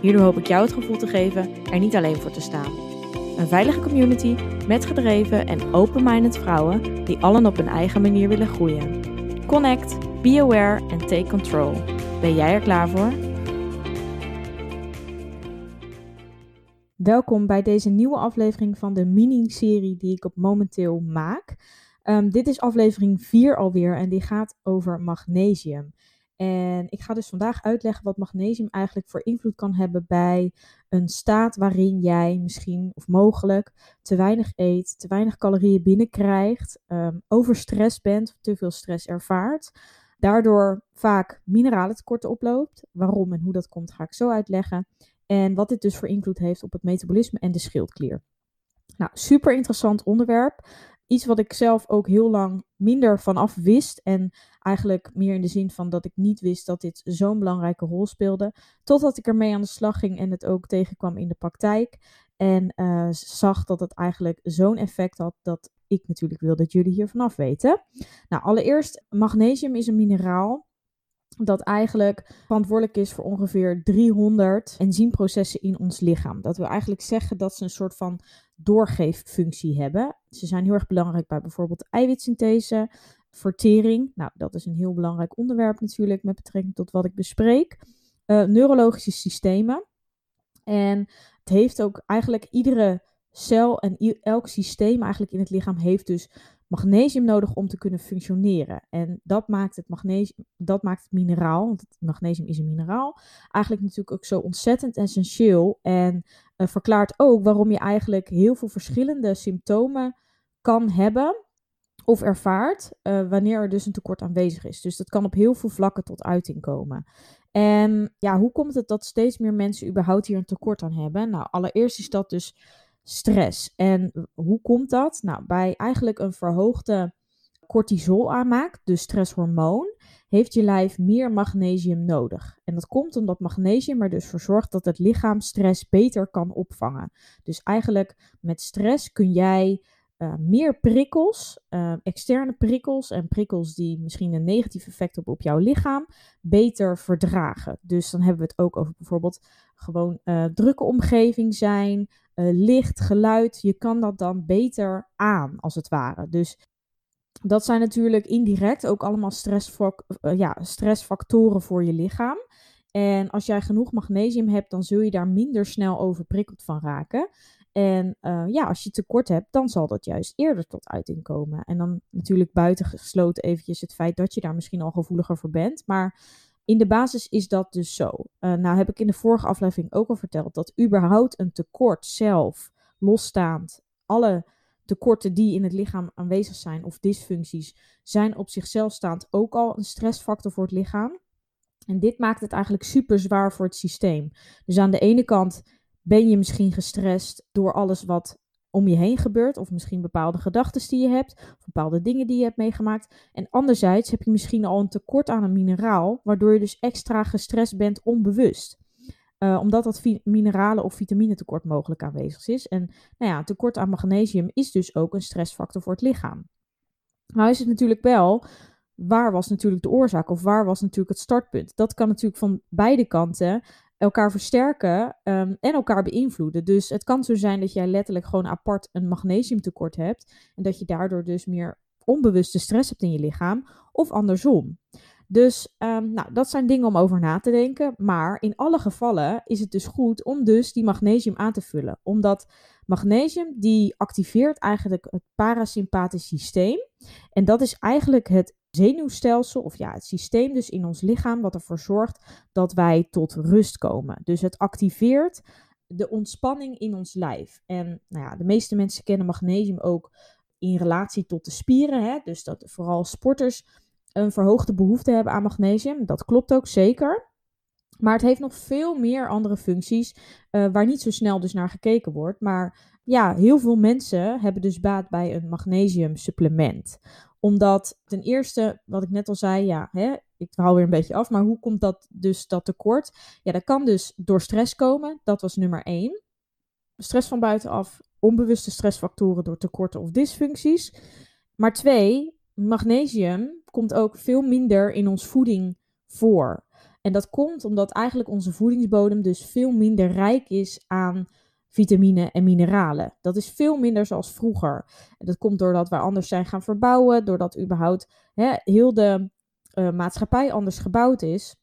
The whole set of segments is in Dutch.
Hierdoor hoop ik jou het gevoel te geven er niet alleen voor te staan. Een veilige community met gedreven en open-minded vrouwen die allen op hun eigen manier willen groeien. Connect, be aware en take control. Ben jij er klaar voor? Welkom bij deze nieuwe aflevering van de mini-serie die ik op momenteel maak. Ehm, dit is aflevering 4 alweer en die gaat over magnesium. En ik ga dus vandaag uitleggen wat magnesium eigenlijk voor invloed kan hebben bij een staat waarin jij misschien of mogelijk te weinig eet, te weinig calorieën binnenkrijgt, um, overstress bent, te veel stress ervaart. Daardoor vaak mineralen oploopt. Waarom en hoe dat komt ga ik zo uitleggen. En wat dit dus voor invloed heeft op het metabolisme en de schildklier. Nou, super interessant onderwerp iets wat ik zelf ook heel lang minder vanaf wist. En eigenlijk meer in de zin van dat ik niet wist dat dit zo'n belangrijke rol speelde. Totdat ik ermee aan de slag ging en het ook tegenkwam in de praktijk. En uh, zag dat het eigenlijk zo'n effect had dat ik natuurlijk wil dat jullie hier vanaf weten. Nou, allereerst, magnesium is een mineraal dat eigenlijk verantwoordelijk is voor ongeveer 300 enzymprocessen in ons lichaam. Dat we eigenlijk zeggen dat ze een soort van doorgeeffunctie hebben. Ze zijn heel erg belangrijk bij bijvoorbeeld eiwitsynthese, vertering. Nou, dat is een heel belangrijk onderwerp natuurlijk met betrekking tot wat ik bespreek. Uh, neurologische systemen. En het heeft ook eigenlijk iedere cel en elk systeem eigenlijk in het lichaam heeft dus magnesium nodig om te kunnen functioneren. En dat maakt het, magnesium, dat maakt het mineraal, want het magnesium is een mineraal, eigenlijk natuurlijk ook zo ontzettend essentieel. En uh, verklaart ook waarom je eigenlijk heel veel verschillende symptomen kan hebben of ervaart uh, wanneer er dus een tekort aanwezig is. Dus dat kan op heel veel vlakken tot uiting komen. En ja, hoe komt het dat steeds meer mensen überhaupt hier een tekort aan hebben? Nou, allereerst is dat dus stress. En hoe komt dat? Nou, bij eigenlijk een verhoogde cortisol aanmaak, dus stresshormoon, heeft je lijf meer magnesium nodig. En dat komt omdat magnesium er dus voor zorgt dat het lichaam stress beter kan opvangen. Dus eigenlijk met stress kun jij uh, meer prikkels, uh, externe prikkels en prikkels die misschien een negatief effect hebben op jouw lichaam, beter verdragen. Dus dan hebben we het ook over bijvoorbeeld gewoon uh, drukke omgeving zijn, licht, geluid. Je kan dat dan beter aan, als het ware. Dus dat zijn natuurlijk indirect ook allemaal ja, stressfactoren voor je lichaam. En als jij genoeg magnesium hebt, dan zul je daar minder snel overprikkeld van raken. En uh, ja, als je tekort hebt, dan zal dat juist eerder tot uiting komen. En dan natuurlijk buitengesloten eventjes het feit dat je daar misschien al gevoeliger voor bent. Maar in de basis is dat dus zo. Uh, nou heb ik in de vorige aflevering ook al verteld dat überhaupt een tekort zelf, losstaand, alle tekorten die in het lichaam aanwezig zijn of dysfuncties, zijn op zichzelf staand ook al een stressfactor voor het lichaam. En dit maakt het eigenlijk super zwaar voor het systeem. Dus aan de ene kant ben je misschien gestrest door alles wat om je heen gebeurt, of misschien bepaalde gedachten die je hebt, of bepaalde dingen die je hebt meegemaakt. En anderzijds heb je misschien al een tekort aan een mineraal, waardoor je dus extra gestrest bent onbewust. Uh, omdat dat mineralen- of vitamine-tekort mogelijk aanwezig is. En nou ja, tekort aan magnesium is dus ook een stressfactor voor het lichaam. Nou is het natuurlijk wel, waar was natuurlijk de oorzaak of waar was natuurlijk het startpunt? Dat kan natuurlijk van beide kanten elkaar versterken um, en elkaar beïnvloeden. Dus het kan zo zijn dat jij letterlijk gewoon apart een magnesiumtekort hebt en dat je daardoor dus meer onbewuste stress hebt in je lichaam of andersom. Dus um, nou, dat zijn dingen om over na te denken. Maar in alle gevallen is het dus goed om dus die magnesium aan te vullen. Omdat magnesium die activeert eigenlijk het parasympathisch systeem. En dat is eigenlijk het zenuwstelsel, of ja, het systeem dus in ons lichaam, wat ervoor zorgt dat wij tot rust komen. Dus het activeert de ontspanning in ons lijf. En nou ja, de meeste mensen kennen magnesium ook in relatie tot de spieren. Hè? Dus dat vooral sporters een verhoogde behoefte hebben aan magnesium. Dat klopt ook zeker. Maar het heeft nog veel meer andere functies uh, waar niet zo snel dus naar gekeken wordt. Maar ja, heel veel mensen hebben dus baat bij een magnesium supplement. Omdat ten eerste, wat ik net al zei, ja, hè, ik hou weer een beetje af, maar hoe komt dat dus dat tekort? Ja, dat kan dus door stress komen. Dat was nummer één. Stress van buitenaf, onbewuste stressfactoren door tekorten of dysfuncties. Maar twee, magnesium komt ook veel minder in ons voeding voor. En dat komt omdat eigenlijk onze voedingsbodem dus veel minder rijk is aan vitamine en mineralen. Dat is veel minder zoals vroeger. Dat komt doordat wij anders zijn gaan verbouwen, doordat überhaupt hè, heel de uh, maatschappij anders gebouwd is.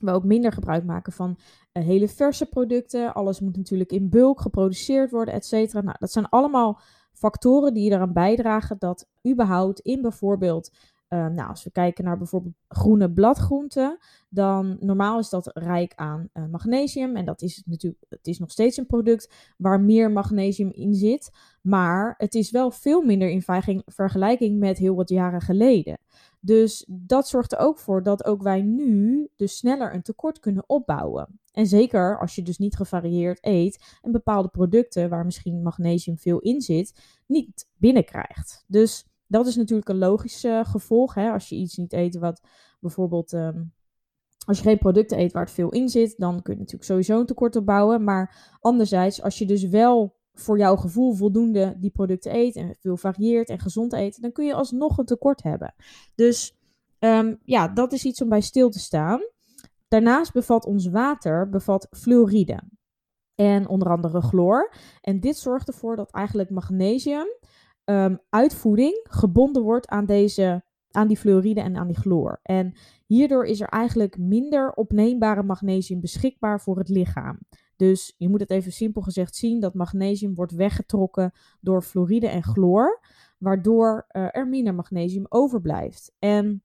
We ook minder gebruik maken van uh, hele verse producten. Alles moet natuurlijk in bulk geproduceerd worden, et cetera. Nou, dat zijn allemaal factoren die eraan bijdragen dat überhaupt in bijvoorbeeld uh, nou, als we kijken naar bijvoorbeeld groene bladgroenten, dan normaal is dat rijk aan uh, magnesium. En dat is natuurlijk, het is nog steeds een product waar meer magnesium in zit. Maar het is wel veel minder in vergelijking met heel wat jaren geleden. Dus dat zorgt er ook voor dat ook wij nu dus sneller een tekort kunnen opbouwen. En zeker als je dus niet gevarieerd eet en bepaalde producten waar misschien magnesium veel in zit, niet binnenkrijgt. Dus dat is natuurlijk een logisch uh, gevolg. Hè? Als je iets niet eet wat bijvoorbeeld. Um, als je geen producten eet waar het veel in zit, dan kun je natuurlijk sowieso een tekort opbouwen. Maar anderzijds, als je dus wel voor jouw gevoel voldoende die producten eet en veel varieert en gezond eet, dan kun je alsnog een tekort hebben. Dus um, ja, dat is iets om bij stil te staan. Daarnaast bevat ons water bevat fluoride en onder andere chloor. En dit zorgt ervoor dat eigenlijk magnesium um, uitvoeding gebonden wordt aan, deze, aan die fluoride en aan die chloor. En hierdoor is er eigenlijk minder opneembare magnesium beschikbaar voor het lichaam. Dus je moet het even simpel gezegd zien dat magnesium wordt weggetrokken door fluoride en chloor, waardoor uh, er minder magnesium overblijft. En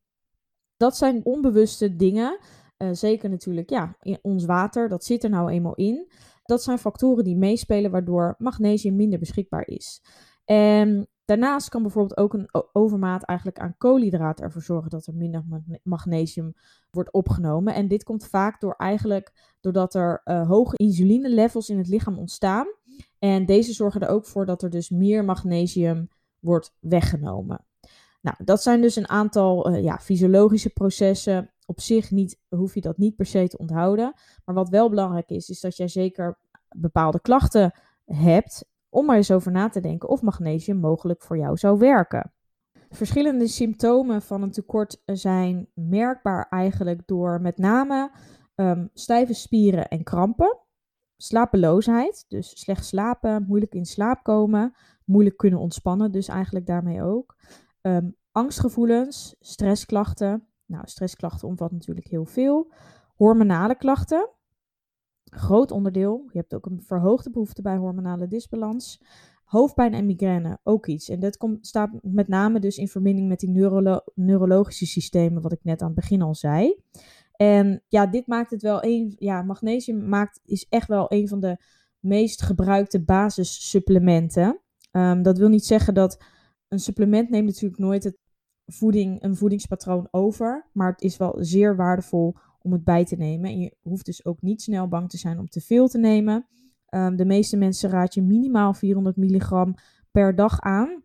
dat zijn onbewuste dingen. Uh, zeker natuurlijk, ja, in ons water, dat zit er nou eenmaal in. Dat zijn factoren die meespelen waardoor magnesium minder beschikbaar is. En daarnaast kan bijvoorbeeld ook een overmaat eigenlijk aan koolhydraten ervoor zorgen dat er minder magnesium wordt opgenomen. En dit komt vaak door eigenlijk doordat er uh, hoge insulinelevels in het lichaam ontstaan. En deze zorgen er ook voor dat er dus meer magnesium wordt weggenomen. Nou, dat zijn dus een aantal uh, ja, fysiologische processen. Op zich niet, hoef je dat niet per se te onthouden. Maar wat wel belangrijk is, is dat jij zeker bepaalde klachten hebt om maar eens over na te denken of magnesium mogelijk voor jou zou werken. Verschillende symptomen van een tekort zijn merkbaar eigenlijk door met name um, stijve spieren en krampen, slapeloosheid, dus slecht slapen, moeilijk in slaap komen, moeilijk kunnen ontspannen, dus eigenlijk daarmee ook. Um, angstgevoelens, stressklachten. Nou, stressklachten omvat natuurlijk heel veel. Hormonale klachten, groot onderdeel. Je hebt ook een verhoogde behoefte bij hormonale disbalans. Hoofdpijn en migraine, ook iets. En dat komt, staat met name dus in verbinding met die neurolo neurologische systemen, wat ik net aan het begin al zei. En ja, dit maakt het wel een. Ja, magnesium maakt, is echt wel een van de meest gebruikte basissupplementen. Um, dat wil niet zeggen dat een supplement neemt natuurlijk nooit het voeding, een voedingspatroon over. Maar het is wel zeer waardevol om het bij te nemen. En je hoeft dus ook niet snel bang te zijn om te veel te nemen. Um, de meeste mensen raad je minimaal 400 milligram per dag aan.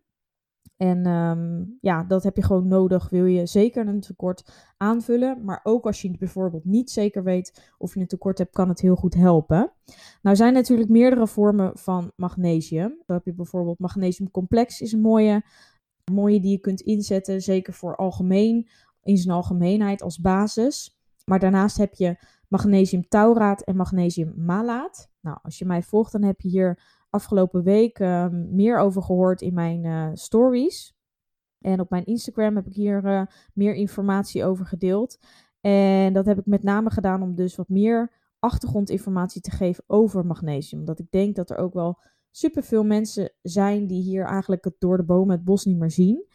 En um, ja, dat heb je gewoon nodig. Wil je zeker een tekort aanvullen. Maar ook als je bijvoorbeeld niet zeker weet of je een tekort hebt, kan het heel goed helpen. Nou zijn natuurlijk meerdere vormen van magnesium. Dan heb je bijvoorbeeld magnesiumcomplex is een mooie, mooie die je kunt inzetten. Zeker voor algemeen, in zijn algemeenheid als basis. Maar daarnaast heb je magnesium tauraat en magnesium malaat. Nou, als je mij volgt, dan heb je hier afgelopen week uh, meer over gehoord in mijn uh, stories. En op mijn Instagram heb ik hier uh, meer informatie over gedeeld. En dat heb ik met name gedaan om dus wat meer achtergrondinformatie te geven over magnesium. Omdat ik denk dat er ook wel superveel mensen zijn die hier eigenlijk het door de bomen het bos niet meer zien.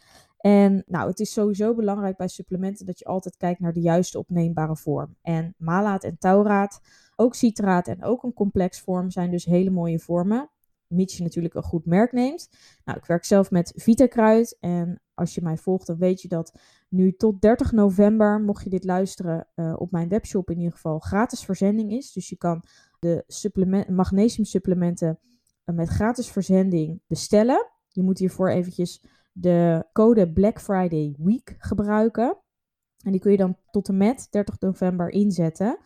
En nou, het is sowieso belangrijk bij supplementen dat je altijd kijkt naar de juiste opneembare vorm. En malaat en tauraat, ook citraat en ook een complexvorm zijn dus hele mooie vormen. Mits je natuurlijk een goed merk neemt. Nou, ik werk zelf met Vitakruid. En als je mij volgt, dan weet je dat nu tot 30 november, mocht je dit luisteren, uh, op mijn webshop in ieder geval gratis verzending is. Dus je kan de supplement, magnesiumsupplementen uh, met gratis verzending bestellen. Je moet hiervoor eventjes de code Black Friday Week gebruiken. En die kun je dan tot en met 30 november inzetten.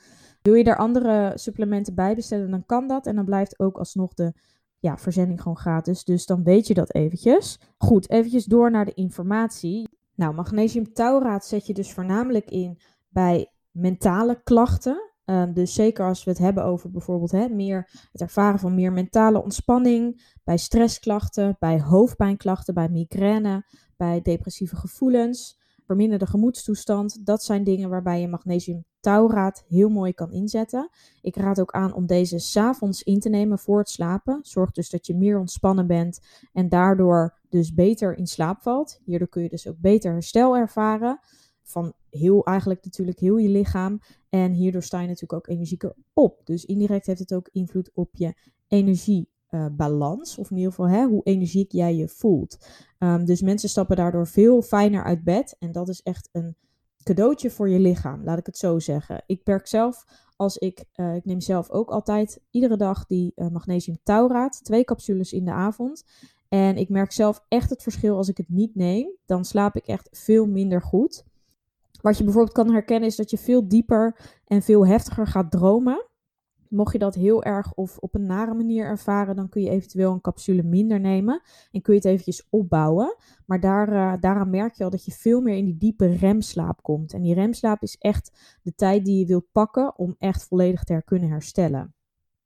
Wil je er andere supplementen bij bestellen, dan kan dat. En dan blijft ook alsnog de ja, verzending gewoon gratis. Dus dan weet je dat eventjes. Goed, eventjes door naar de informatie. Nou, magnesium tauraat zet je dus voornamelijk in bij mentale klachten. Ehm, dus zeker als we het hebben over bijvoorbeeld hè, meer, het ervaren van meer mentale ontspanning, bij stressklachten, bij hoofdpijnklachten, bij migraine, bij depressieve gevoelens, verminderde gemoedstoestand. Dat zijn dingen waarbij je magnesium tauraat heel mooi kan inzetten. Ik raad ook aan om deze s'avonds in te nemen voor het slapen. Zorg dus dat je meer ontspannen bent en daardoor dus beter in slaap valt. Hierdoor kun je dus ook beter herstel ervaren van heel eigenlijk natuurlijk heel je lichaam. En hierdoor sta je natuurlijk ook energieker op. Dus indirect heeft het ook invloed op je energiebalans. of in ieder geval hè, hoe energiek jij je voelt. Um, dus mensen stappen daardoor veel fijner uit bed. En dat is echt een cadeautje voor je lichaam, laat ik het zo zeggen. Ik werk zelf als ik, uh, ik neem zelf ook altijd iedere dag die uh, magnesium tauraat, twee capsules in de avond. En ik merk zelf echt het verschil als ik het niet neem. Dan slaap ik echt veel minder goed. Wat je bijvoorbeeld kan herkennen is dat je veel dieper en veel heftiger gaat dromen. Mocht je dat heel erg of op een nare manier ervaren, dan kun je eventueel een capsule minder nemen en kun je het eventjes opbouwen. Maar daar, uh, daaraan merk je al dat je veel meer in die diepe remslaap komt. En die remslaap is echt de tijd die je wilt pakken om echt volledig te kunnen herstellen.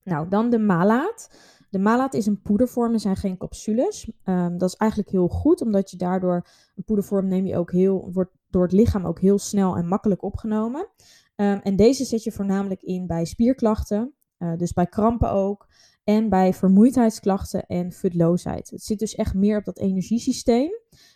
Nou, dan de malaat. De malaat is een poedervorm en zijn geen capsules. Um, dat is eigenlijk heel goed, omdat je daardoor een poedervorm neem je ook heel, wordt door het lichaam ook heel snel en makkelijk opgenomen. Um, en deze zet je voornamelijk in bij spierklachten, uh, dus bij krampen ook, en bij vermoeidheidsklachten en futloosheid. Het zit dus echt meer op dat energiesysteem.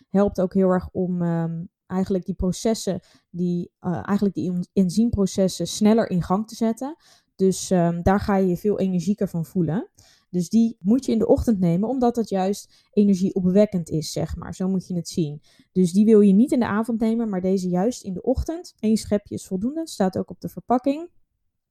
Helpt ook heel erg om um, eigenlijk die processen, die, uh, eigenlijk die enzymprocessen sneller in gang te zetten. Dus daar ga je je veel energieker van voelen. Dus die moet je in de ochtend nemen, omdat het juist energieopwekkend is, zeg maar. Zo moet je het zien. Dus die wil je niet in de avond nemen, maar deze juist in de ochtend. Eén schepje is voldoende, staat ook op de verpakking.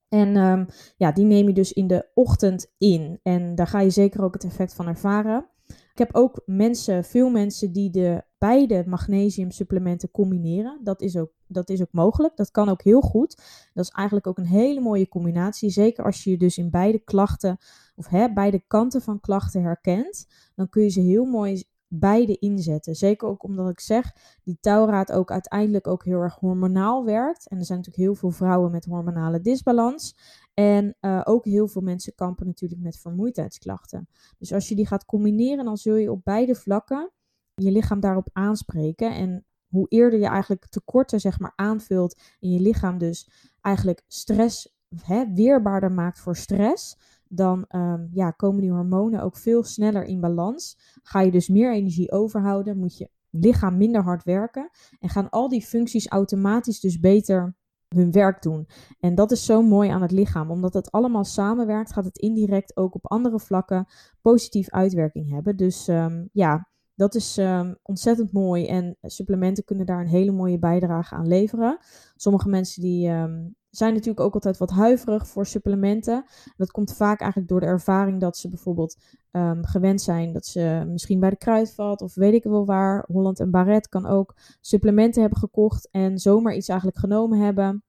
En um, ja, die neem je dus in de ochtend in. En daar ga je zeker ook het effect van ervaren. Ik heb ook mensen, veel mensen die de beide magnesiumsupplementen combineren. Dat is, ook, dat is ook mogelijk. Dat kan ook heel goed. Dat is eigenlijk ook een hele mooie combinatie. Zeker als je je dus in beide klachten of hè, beide kanten van klachten herkent. Dan kun je ze heel mooi beide inzetten. Zeker ook omdat ik zeg, die touwraad ook uiteindelijk ook heel erg hormonaal werkt. En er zijn natuurlijk heel veel vrouwen met hormonale disbalans. En uh, ook heel veel mensen kampen natuurlijk met vermoeidheidsklachten. Dus als je die gaat combineren, dan zul je op beide vlakken je lichaam daarop aanspreken. En hoe eerder je eigenlijk tekorten zeg maar aanvult in je lichaam dus eigenlijk stress hè, weerbaarder maakt voor stress, dan um, ja, komen die hormonen ook veel sneller in balans. Ga je dus meer energie overhouden, moet je lichaam minder hard werken en gaan al die functies automatisch dus beter hun werk doen. En dat is zo mooi aan het lichaam. Omdat het allemaal samenwerkt, gaat het indirect ook op andere vlakken positief uitwerking hebben. Dus um, ja, dat is um, ontzettend mooi. En supplementen kunnen daar een hele mooie bijdrage aan leveren. Sommige mensen die um, zijn natuurlijk ook altijd wat huiverig voor supplementen. Dat komt vaak eigenlijk door de ervaring dat ze bijvoorbeeld um, gewend zijn dat ze misschien bij de kruidvat of weet ik wel waar, Holland en Barret kan ook supplementen hebben gekocht en zomaar iets eigenlijk genomen hebben.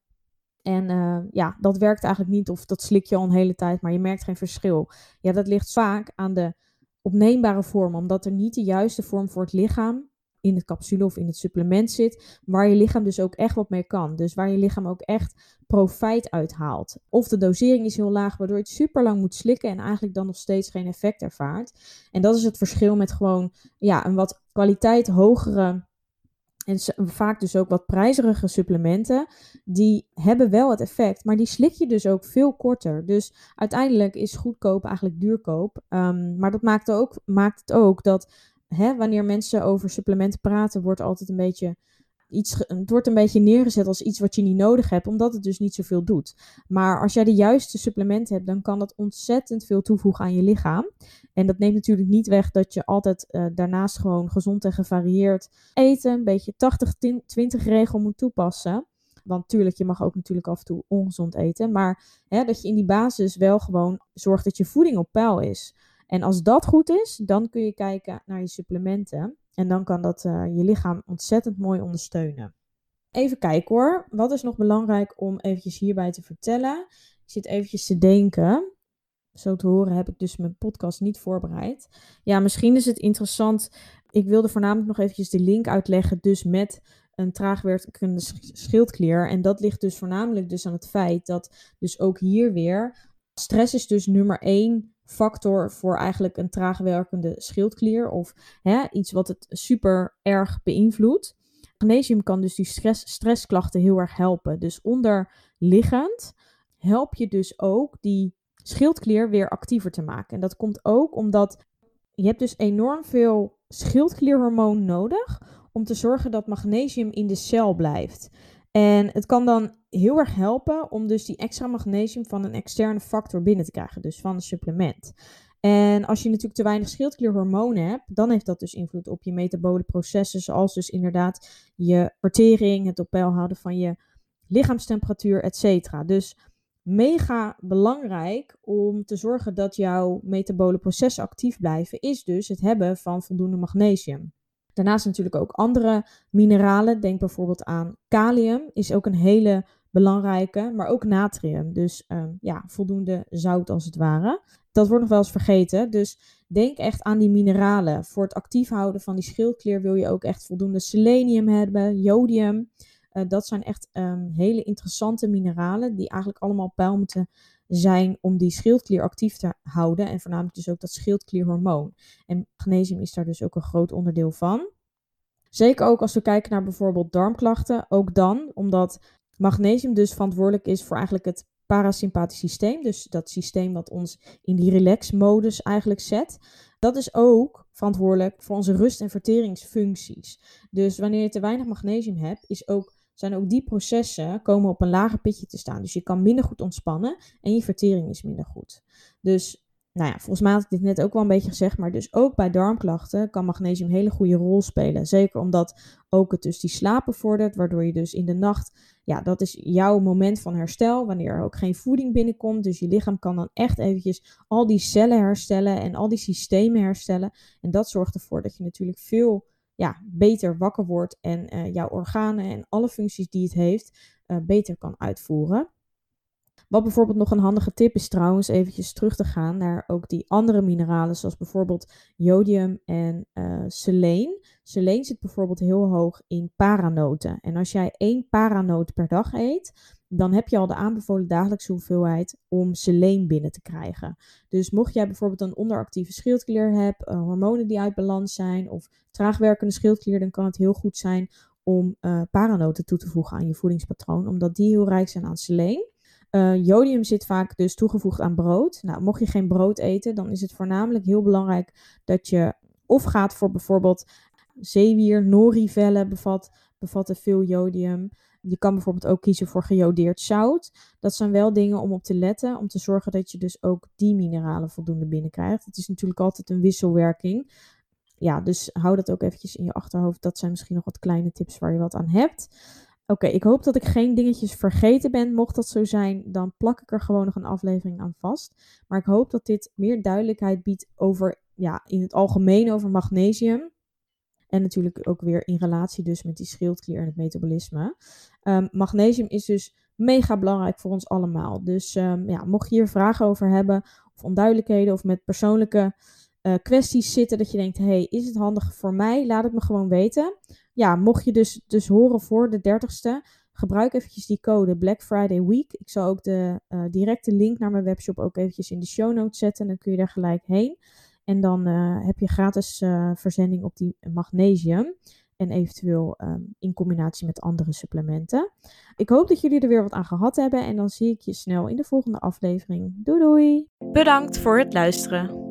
En uh, ja, dat werkt eigenlijk niet of dat slik je al een hele tijd, maar je merkt geen verschil. Ja, dat ligt vaak aan de opneembare vorm, omdat er niet de juiste vorm voor het lichaam in het capsule of in het supplement zit, waar je lichaam dus ook echt wat mee kan. Dus waar je lichaam ook echt profijt uithaalt. Of de dosering is heel laag, waardoor je het super lang moet slikken en eigenlijk dan nog steeds geen effect ervaart. En dat is het verschil met gewoon ja, een wat kwaliteit hogere en vaak dus ook wat prijzerige supplementen, die hebben wel het effect, maar die slik je dus ook veel korter. Dus uiteindelijk is goedkoop eigenlijk duurkoop. Um, maar dat maakt, ook, maakt het ook dat hè, wanneer mensen over supplementen praten, wordt altijd een beetje het wordt een beetje neergezet als iets wat je niet nodig hebt, omdat het dus niet zoveel doet. Maar als jij de juiste supplementen hebt, dan kan dat ontzettend veel toevoegen aan je lichaam. En dat neemt natuurlijk niet weg dat je altijd uh, daarnaast gewoon gezond en gevarieerd eten, een beetje 80-20 regel moet toepassen. Want tuurlijk, je mag ook natuurlijk af en toe ongezond eten. Maar hè, dat je in die basis wel gewoon zorgt dat je voeding op peil is. En als dat goed is, dan kun je kijken naar je supplementen. En dan kan dat uh, je lichaam ontzettend mooi ondersteunen. Even kijken hoor. Wat is nog belangrijk om eventjes hierbij te vertellen? Ik zit eventjes te denken. Zo te horen heb ik dus mijn podcast niet voorbereid. Ja, misschien is het interessant. Ik wilde voornamelijk nog eventjes de link uitleggen. Dus met een traagwerkende schildklier. En dat ligt dus voornamelijk dus aan het feit dat dus ook hier weer stress is dus nummer één factor voor eigenlijk een traagwerkende schildklier of hè, iets wat het super erg beïnvloedt. Magnesium kan dus die stress, stressklachten heel erg helpen. Dus onderliggend help je dus ook die schildklier weer actiever te maken. En dat komt ook omdat je hebt dus enorm veel schildklierhormoon nodig om te zorgen dat magnesium in de cel blijft. En het kan dan heel erg helpen om dus die extra magnesium van een externe factor binnen te krijgen, dus van een supplement. En als je natuurlijk te weinig schildklierhormonen hebt, dan heeft dat dus invloed op je metabole processen, zoals dus inderdaad je vertering, het op houden van je lichaamstemperatuur, etc. Dus mega belangrijk om te zorgen dat jouw metabole processen actief blijven, is dus het hebben van voldoende magnesium. Daarnaast natuurlijk ook andere mineralen. Denk bijvoorbeeld aan kalium, is ook een hele belangrijke, maar ook natrium. Dus um, ja, voldoende zout als het ware. Dat wordt nog wel eens vergeten. Dus denk echt aan die mineralen. Voor het actief houden van die schildklier wil je ook echt voldoende selenium hebben, jodium. Uh, dat zijn echt um, hele interessante mineralen die eigenlijk allemaal peil moeten zijn om die schildklier actief te houden. En voornamelijk dus ook dat schildklierhormoon. En magnesium is daar dus ook een groot onderdeel van. Zeker ook als we kijken naar bijvoorbeeld darmklachten. Ook dan, omdat magnesium dus verantwoordelijk is voor eigenlijk het parasympathisch systeem. Dus dat systeem wat ons in die relax-modus eigenlijk zet. Dat is ook verantwoordelijk voor onze rust- en verteringsfuncties. Dus wanneer je te weinig magnesium hebt, is ook zijn ook die processen komen op een lager pitje te staan. Dus je kan minder goed ontspannen en je vertering is minder goed. Dus nou ja, volgens mij had ik dit net ook wel een beetje gezegd, maar dus ook bij darmklachten kan magnesium een hele goede rol spelen. Zeker omdat ook het dus die slapen vordert, waardoor je dus in de nacht, ja, dat is jouw moment van herstel, wanneer er ook geen voeding binnenkomt. Dus je lichaam kan dan echt eventjes al die cellen herstellen en al die systemen herstellen. En dat zorgt ervoor dat je natuurlijk veel ja, beter wakker wordt en uh, jouw organen en alle functies die het heeft uh, beter kan uitvoeren. Wat bijvoorbeeld nog een handige tip is trouwens eventjes terug te gaan naar ook die andere mineralen zoals bijvoorbeeld jodium en uh, seleen. Seleen zit bijvoorbeeld heel hoog in paranoten. En als jij één paranoot per dag eet, dan heb je al de aanbevolen dagelijkse hoeveelheid om seleen binnen te krijgen. Dus mocht jij bijvoorbeeld een onderactieve schildklier hebben, uh, hormonen die uit balans zijn of traagwerkende schildklier, dan kan het heel goed zijn om uh, paranoten toe te voegen aan je voedingspatroon, omdat die heel rijk zijn aan seleen. Uh, jodium zit vaak dus toegevoegd aan brood. Nou, mocht je geen brood eten, dan is het voornamelijk heel belangrijk dat je of gaat voor bijvoorbeeld zeewier, nori-vellen bevat, bevatten veel jodium. Je kan bijvoorbeeld ook kiezen voor gejodeerd zout. Dat zijn wel dingen om op te letten, om te zorgen dat je dus ook die mineralen voldoende binnenkrijgt. Het is natuurlijk altijd een wisselwerking. Ja, dus hou dat ook eventjes in je achterhoofd. Dat zijn misschien nog wat kleine tips waar je wat aan hebt. Oké, ik hoop dat ik geen dingetjes vergeten ben. Mocht dat zo zijn, dan plak ik er gewoon nog een aflevering aan vast. Maar ik hoop dat dit meer duidelijkheid biedt over, ja, in het algemeen over magnesium. En natuurlijk ook weer in relatie dus met die schildklier en het metabolisme. Um, magnesium is dus mega belangrijk voor ons allemaal. Dus um, ja, mocht je hier vragen over hebben of onduidelijkheden of met persoonlijke uh, kwesties zitten dat je denkt, hey, is het handig voor mij? Laat het me gewoon weten. Ja, mocht je dus, dus horen voor de 30ste, gebruik eventjes die code Black Friday Week. Ik zal ook de uh, directe link naar mijn webshop ook eventjes in de show notes zetten. Dan kun je daar gelijk heen. En dan uh, heb je gratis uh, verzending op die magnesium. En eventueel um, in combinatie met andere supplementen. Ik hoop dat jullie er weer wat aan gehad hebben. En dan zie ik je snel in de volgende aflevering. Doei doei! Bedankt voor het luisteren.